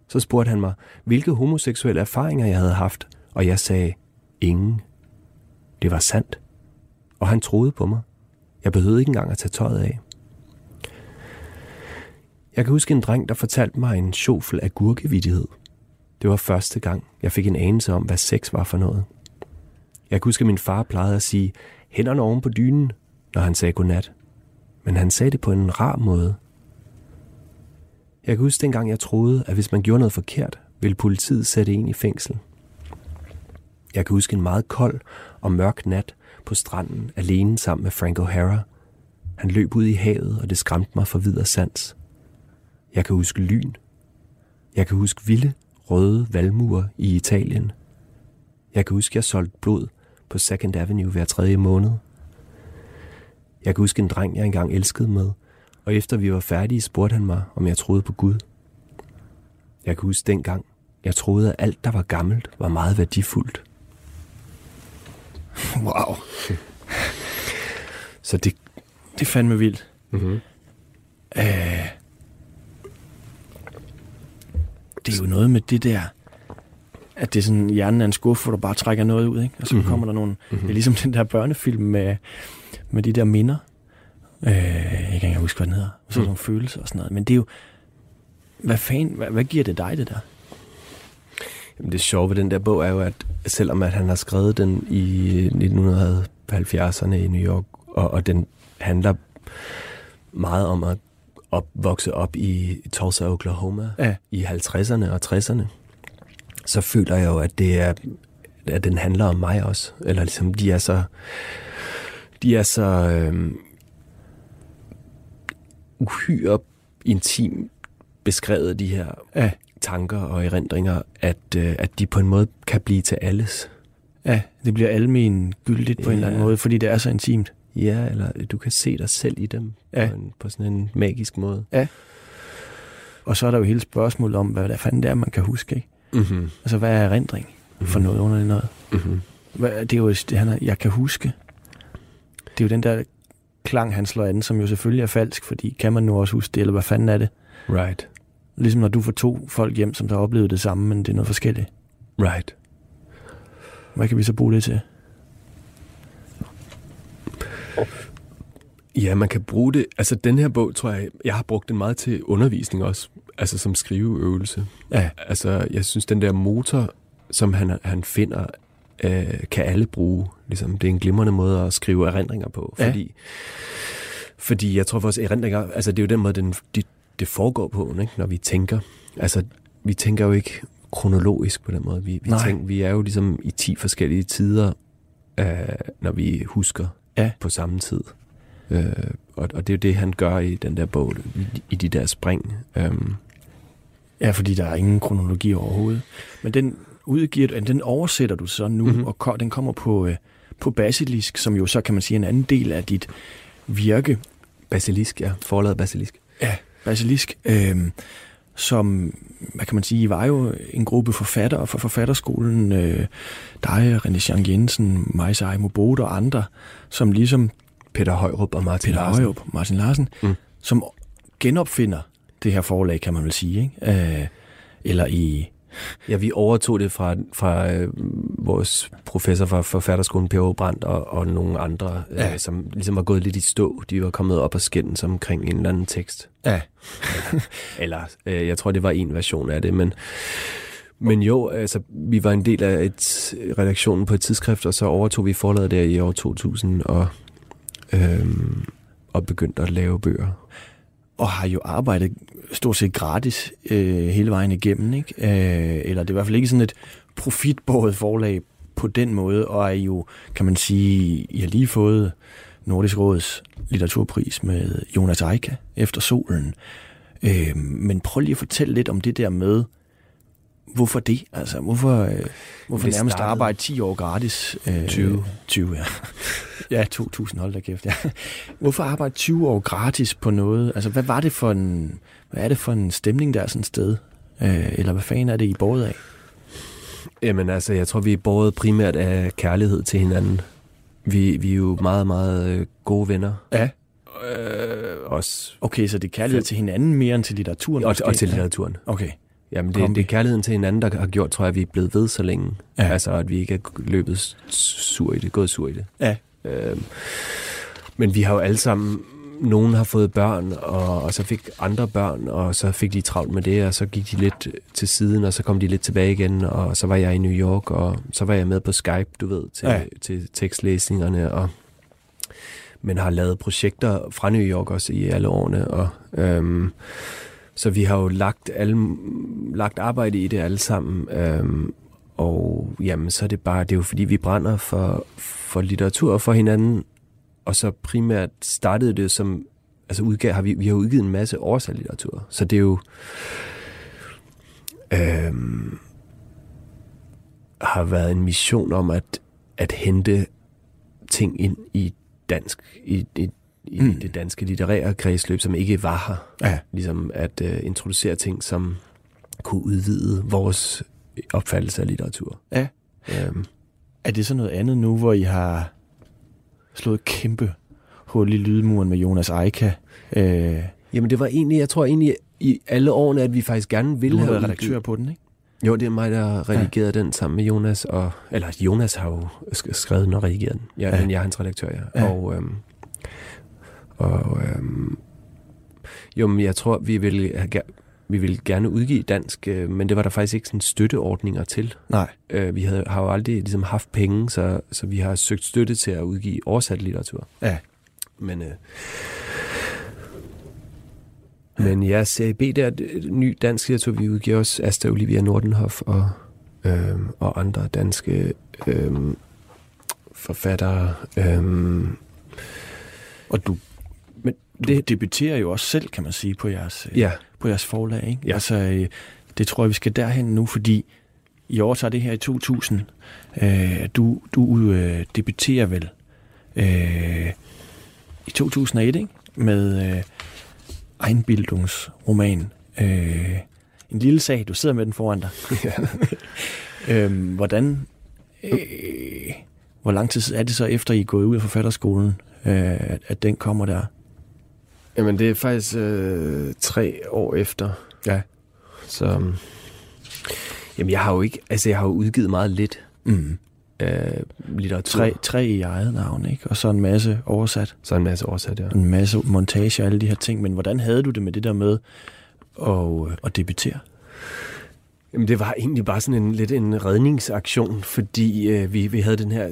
Så spurgte han mig, hvilke homoseksuelle erfaringer jeg havde haft, og jeg sagde ingen. Det var sandt. Og han troede på mig. Jeg behøvede ikke engang at tage tøjet af. Jeg kan huske en dreng, der fortalte mig en sjofel af gurkevidighed. Det var første gang, jeg fik en anelse om, hvad sex var for noget. Jeg kan huske, at min far plejede at sige, hænderne oven på dynen, når han sagde godnat. Men han sagde det på en rar måde. Jeg kan huske dengang, jeg troede, at hvis man gjorde noget forkert, ville politiet sætte en i fængsel. Jeg kan huske en meget kold og mørk nat på stranden alene sammen med Frank O'Hara. Han løb ud i havet, og det skræmte mig for videre sans. Jeg kan huske lyn. Jeg kan huske vilde, røde valmuer i Italien. Jeg kan huske, jeg solgte blod på Second Avenue hver tredje måned. Jeg kan huske en dreng, jeg engang elskede med, og efter vi var færdige, spurgte han mig, om jeg troede på Gud. Jeg kan huske dengang, jeg troede, at alt, der var gammelt, var meget værdifuldt. Wow. Så det, det er fandme vildt. Mm-hmm. Øh, det er jo noget med det der, at det er sådan, hjernen er en skuffe, hvor du bare trækker noget ud, ikke? og så mm-hmm. kommer der nogle, mm-hmm. det er ligesom den der børnefilm med, med de der minder. Øh, jeg kan ikke huske, hvad den hedder. Så mm. nogle følelser og sådan noget. Men det er jo, hvad fanden, hvad, hvad giver det dig, det der? Jamen det sjove ved den der bog er jo, at selvom at han har skrevet den i 1970'erne i New York, og, og den handler meget om at op, vokse op i Tulsa, Oklahoma Ja. i 50'erne og 60'erne, så føler jeg jo, at det er at den handler om mig også. Eller ligesom, de er så de er så øhm, uhyre intim beskrevet, de her Ja. Tanker og erindringer, at, øh, at de på en måde kan blive til alles. Ja, det bliver almen gyldigt på en eller anden Ja. måde, fordi det er så intimt. Ja, eller du kan se dig selv i dem Ja. på, en, på sådan en magisk måde. Og så er der jo hele spørgsmålet om, hvad der fanden det er, man kan huske. Ikke? Mm-hmm. Altså, hvad er erindring for noget under det noget? Mm-hmm. Hvad, det er jo det, han er, jeg kan huske. Det er jo den der klang, han slår an, som jo selvfølgelig er falsk, fordi kan man nu også huske det, eller hvad fanden er det? Right. Ligesom når du får to folk hjem, som der har oplevet det samme, men det er noget forskelligt. Right. Hvad kan vi så bruge det til? Ja, man kan bruge det. Altså, den her bog, tror jeg, jeg har brugt den meget til undervisning også. Altså, som skriveøvelse. Ja, Altså, jeg synes, den der motor, som han, han finder, øh, kan alle bruge. Ligesom, det er en glimrende måde at skrive erindringer på. Ja. Fordi, fordi jeg tror, vores erindringer, altså det er jo den måde, den, de, det foregår på, ikke? når vi tænker. Altså, vi tænker jo ikke kronologisk på den måde. Vi, vi, Nej. tænker, vi er jo ligesom i 10 forskellige tider, øh, når vi husker Ja. på samme tid. Øh, og, og det er jo det, han gør i den der bog, i, i de der spring. Øhm, ja, fordi der er ingen kronologi overhovedet. Men den udgiver den oversætter du så nu, Mhm. mm-hmm. og ko- den kommer på, øh, på basilisk, som jo så kan man sige en anden del af dit virke. basilisk, ja. Forladet basilisk. Ja, basilisk. Øh, som, hvad kan man sige, I var jo en gruppe forfattere fra forfatterskolen, øh, dig, René Jean Jensen, Majsa Aimo Bode og andre, som ligesom Peter Højrup og Martin Peter Larsen. Højrup, Martin Larsen, mm. som genopfinder det her forlag, kan man vel sige, ikke? Øh, eller i... Ja, vi overtog det fra, fra øh, vores professor fra forfatterskolen, Per Brandt og, og nogle andre, Ja. øh, som ligesom var gået lidt i stå. De var kommet op og skændes omkring en eller anden tekst. Ja. Eller, øh, jeg tror, det var en version af det, men, Men jo, altså, vi var en del af et redaktionen på et tidsskrift, og så overtog vi forladet der i år 2000 og, øhm, og begyndte at lave bøger. Og har jo arbejdet stort set gratis øh, hele vejen igennem, ikke? Øh, eller det er i hvert fald ikke sådan et profitbåret forlag på den måde, og er jo, kan man sige, I har lige fået Nordisk Råds litteraturpris med Jonas Eika efter solen. Øh, men prøv lige at fortælle lidt om det der med, hvorfor det? Altså, hvorfor, øh, hvorfor Det nærmest startede- arbejde 10 år gratis? Øh, 20. 20, ja. [LAUGHS] ja, 2000, hold da kæft, ja. [LAUGHS] Hvorfor arbejde 20 år gratis på noget? Altså, hvad var det for en, hvad er det for en stemning der er sådan et sted? Øh, eller hvad fanden er det, I båret af? Jamen altså, jeg tror, vi er båret primært af kærlighed til hinanden. Vi, vi er jo meget, meget øh, gode venner. Ja. Øh, også, Okay, så det er kærlighed til hinanden mere end til litteraturen? og, måske? og til litteraturen. Okay. Jamen, det, Kombi. det er kærligheden til hinanden, der har gjort, tror jeg, at vi er blevet ved så længe. Ja. Altså, at vi ikke er løbet sur i det, gået sur i det. Ja. Øhm, men vi har jo alle sammen, nogen har fået børn, og, og så fik andre børn, og så fik de travlt med det, og så gik de lidt til siden, og så kom de lidt tilbage igen, og så var jeg i New York, og så var jeg med på Skype, du ved, til, ja. til tekstlæsningerne, og men har lavet projekter fra New York også i alle årene, og øhm, så vi har jo lagt, alle, lagt arbejde i det alle sammen, øhm, og jamen, så er det bare, det er jo fordi, vi brænder for, for litteratur og for hinanden, og så primært startede det som, altså udgav, har vi, vi har udgivet en masse oversat litteratur, så det er jo, øhm, har været en mission om at, at hente ting ind i dansk, i, i, i Mm. det danske litterære kredsløb, som ikke var her. Ja. Ligesom at uh, introducere ting, som kunne udvide vores opfattelse af litteratur. Ja. Øhm, Er det så noget andet nu, hvor I har slået et kæmpe hul i lydmuren med Jonas Eika? Øh, jamen det var egentlig, jeg tror egentlig i alle årene, at vi faktisk gerne ville du have udgivet- redaktør på den, ikke? Jo, det er mig, der har redigeret ja. den sammen med Jonas. Og, eller Jonas har jo sk- skrevet den og redigeret den. Ja, Ja. Men jeg er hans redaktør. Ja. ja. Og, øhm, og øhm, jo, men jeg tror, vi vil, have, ger- vi vil gerne udgive dansk, øh, men det var der faktisk ikke sådan støtteordninger til. Nej. Øh, vi havde, har jo aldrig ligesom haft penge, så, så vi har søgt støtte til at udgive oversat litteratur. Ja. Men, øh, men ja, serie B, der er ny dansk litteratur. Vi udgiver også Asta Olivia Nordenhoff og, øh, og andre danske øh, forfattere. Øh, Og du det, debuterer jo også selv, kan man sige, på jeres, øh, ja, på jeres forlag, ikke? Ja. Altså, øh, det tror jeg, vi skal derhen nu, fordi i år så er det her i 2000. Øh, du du øh, debuterer vel øh, i 2001, ikke? Med øh, Einbildungsroman. Øh, en lille sag, du sidder med den foran dig. [LAUGHS] [LAUGHS] øhm, hvordan, øh, hvor lang tid er det så efter, I er gået ud af forfatterskolen, øh, at, at den kommer der? Jamen, det er faktisk øh, tre år efter. Ja. Så, jamen, jeg har jo ikke, altså, jeg har jo udgivet meget lidt Mm. øh, litteratur. Tre, tre i eget navn, ikke? Og så en masse oversat, Så en masse oversat, ja. en masse montage og alle de her ting. Men hvordan havde du det med det der med at, øh, at debutere? Jamen, det var egentlig bare sådan en lidt en redningsaktion, fordi øh, vi, vi havde den her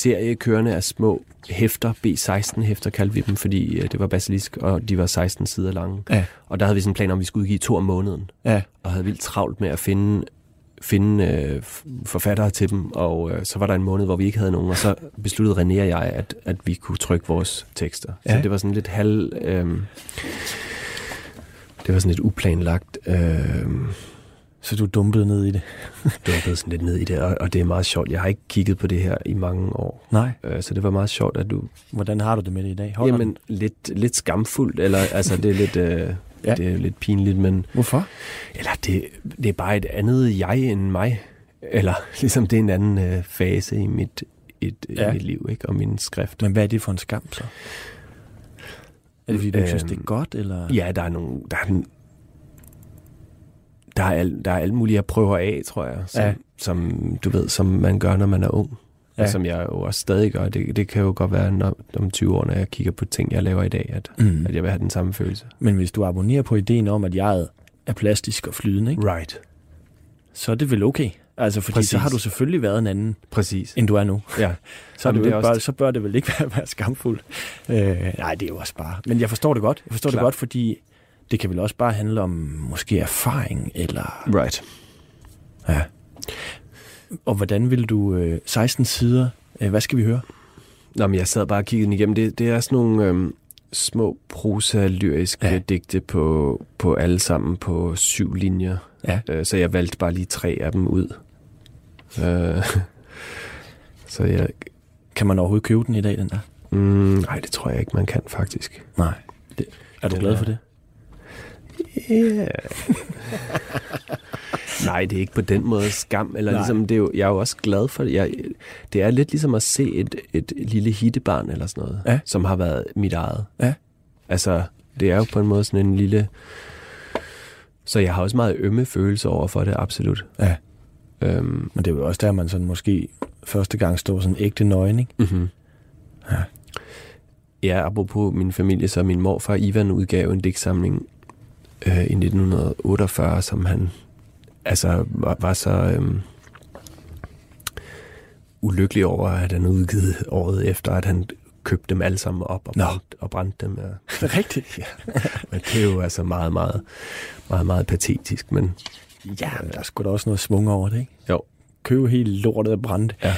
serie kørende af små hæfter, B16-hæfter kaldte vi dem, fordi øh, det var basilisk, og de var 16 sider lange. Ja. Og der havde vi sådan en plan om, at vi skulle udgive to om måneden, Ja, og havde vildt travlt med at finde finde øh, forfattere til dem, og øh, så var der en måned, hvor vi ikke havde nogen, og så besluttede René og jeg, at, at vi kunne trykke vores tekster. Ja. Så det var sådan lidt halv... Øh, det var sådan lidt uplanlagt. Øh, så du dumpede ned i det? [LAUGHS] dumpet sådan lidt ned i det, og, og det er meget sjovt. Jeg har ikke kigget på det her i mange år, Nej. øh, så det var meget sjovt, at du... Hvordan har du det med det i dag? Holder Jamen, den? lidt, lidt skamfuldt, eller altså, det er lidt... Øh, [LAUGHS] Ja. Det er lidt pinligt, men... Hvorfor? Eller det, det er bare et andet jeg end mig. Eller [LAUGHS] ligesom det er en anden øh, fase i mit, et, ja. I mit liv, ikke? Og min skrift. Men hvad er det for en skam så? Er det fordi, du Øhm, synes, det er godt, eller? Ja, der er nogle... Der er, der er, al, der er alt muligt, jeg prøver af, tror jeg. Som, Ja. som du ved, som man gør, når man er ung. Ja. Og som jeg jo også stadig gør. Det, det kan jo godt være, når, om 20 år, når jeg kigger på ting, jeg laver i dag, at, Mm. at jeg vil have den samme følelse. Men hvis du abonnerer på ideen om, at jeget er plastisk og flydende, ikke? Right. så er det vel okay. Altså, fordi Præcis. så har du selvfølgelig været en anden, Præcis. end du er nu. Ja. [LAUGHS] Så, er du det også- bare, så bør det vel ikke være, [LAUGHS] være skamfuldt. Øh, nej, det er jo også bare... Men jeg forstår det godt. Jeg forstår Klart. det godt, fordi det kan vel også bare handle om måske erfaring, eller... Right. Ja. Og hvordan vil du... Øh, 16 sider, øh, hvad skal vi høre? Nå, men jeg sad bare og kiggede igennem. Det, det er sådan nogle øhm, små prosa-lyriske Ja. ja. digte på, på alle sammen på syv linjer. Ja. Øh, så jeg valgte bare lige tre af dem ud. Øh, [LAUGHS] så jeg... Kan man overhovedet købe den i dag, den der? Mm, nej, det tror jeg ikke, man kan faktisk. Nej. Det, er du Den glad er- for det? Yeah. [LAUGHS] Nej, det er ikke på den måde skam. Eller Nej. ligesom, det er jo, jeg er jo også glad for det. Jeg, det er lidt ligesom at se et, et lille hittebarn eller sådan noget, Ja. som har været mit eget. Ja. Altså, det er jo på en måde sådan en lille... Så jeg har også meget ømme følelser over for det, absolut. Ja. Øhm, Men det er jo også der, man sådan måske første gang står sådan ægte nøgen, ikke? mm-hmm. Ja. Ja, apropos min familie, så min morfar Ivan udgav en digtsamling øh, i 1948, som han altså var, var så øhm, ulykkelig over, at han udgivet året efter, at han købte dem alle sammen op og Nå. brændte, og brændte dem. Ja. [LAUGHS] Rigtigt. Ja. Men det er jo altså meget, meget, meget, meget patetisk, men ja, men der er sgu da også noget svung over det, ikke? jo. Købe helt lortet og brænde. Ja. Jeg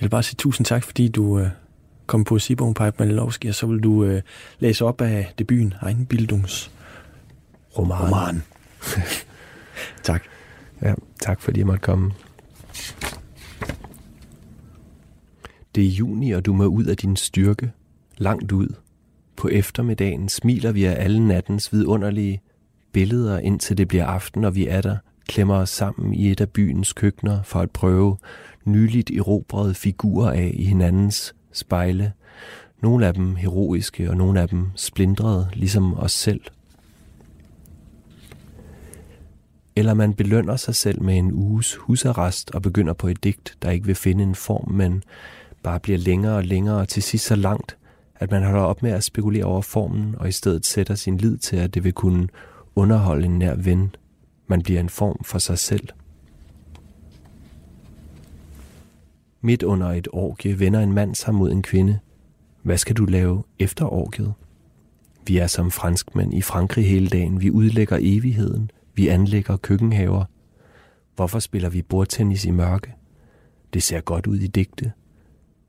vil bare sige tusind tak, fordi du øh, kom på Sibogen Pipe Malinovski, og så vil du øh, læse op af debuten Egen Bildungs Roman. roman. [LAUGHS] tak. Ja, tak fordi jeg måtte komme. Det er juni, og du må ud af din styrke, langt ud. På eftermiddagen smiler vi af alle nattens vidunderlige billeder, indtil det bliver aften, og vi er der, klemmer os sammen i et af byens køkkener for at prøve nyligt erobrede figurer af i hinandens spejle. Nogle af dem heroiske, og nogle af dem splindrede, ligesom os selv. Eller man belønner sig selv med en uges husarrest og begynder på et digt, der ikke vil finde en form, men bare bliver længere og længere og til sidst så langt, at man holder op med at spekulere over formen og i stedet sætter sin lid til, at det vil kunne underholde en nær ven. Man bliver en form for sig selv. Midt under et orgie vender en mand sig mod en kvinde. Hvad skal du lave efter orgiet? Vi er som franskmænd i Frankrig hele dagen. Vi udlægger evigheden. Vi anlægger køkkenhaver. Hvorfor spiller vi bordtennis i mørke? Det ser godt ud i digte.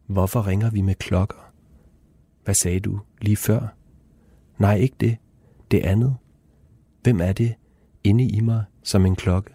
Hvorfor ringer vi med klokker? Hvad sagde du lige før? Nej, ikke det. Det andet. Hvem er det inde i mig som en klokke?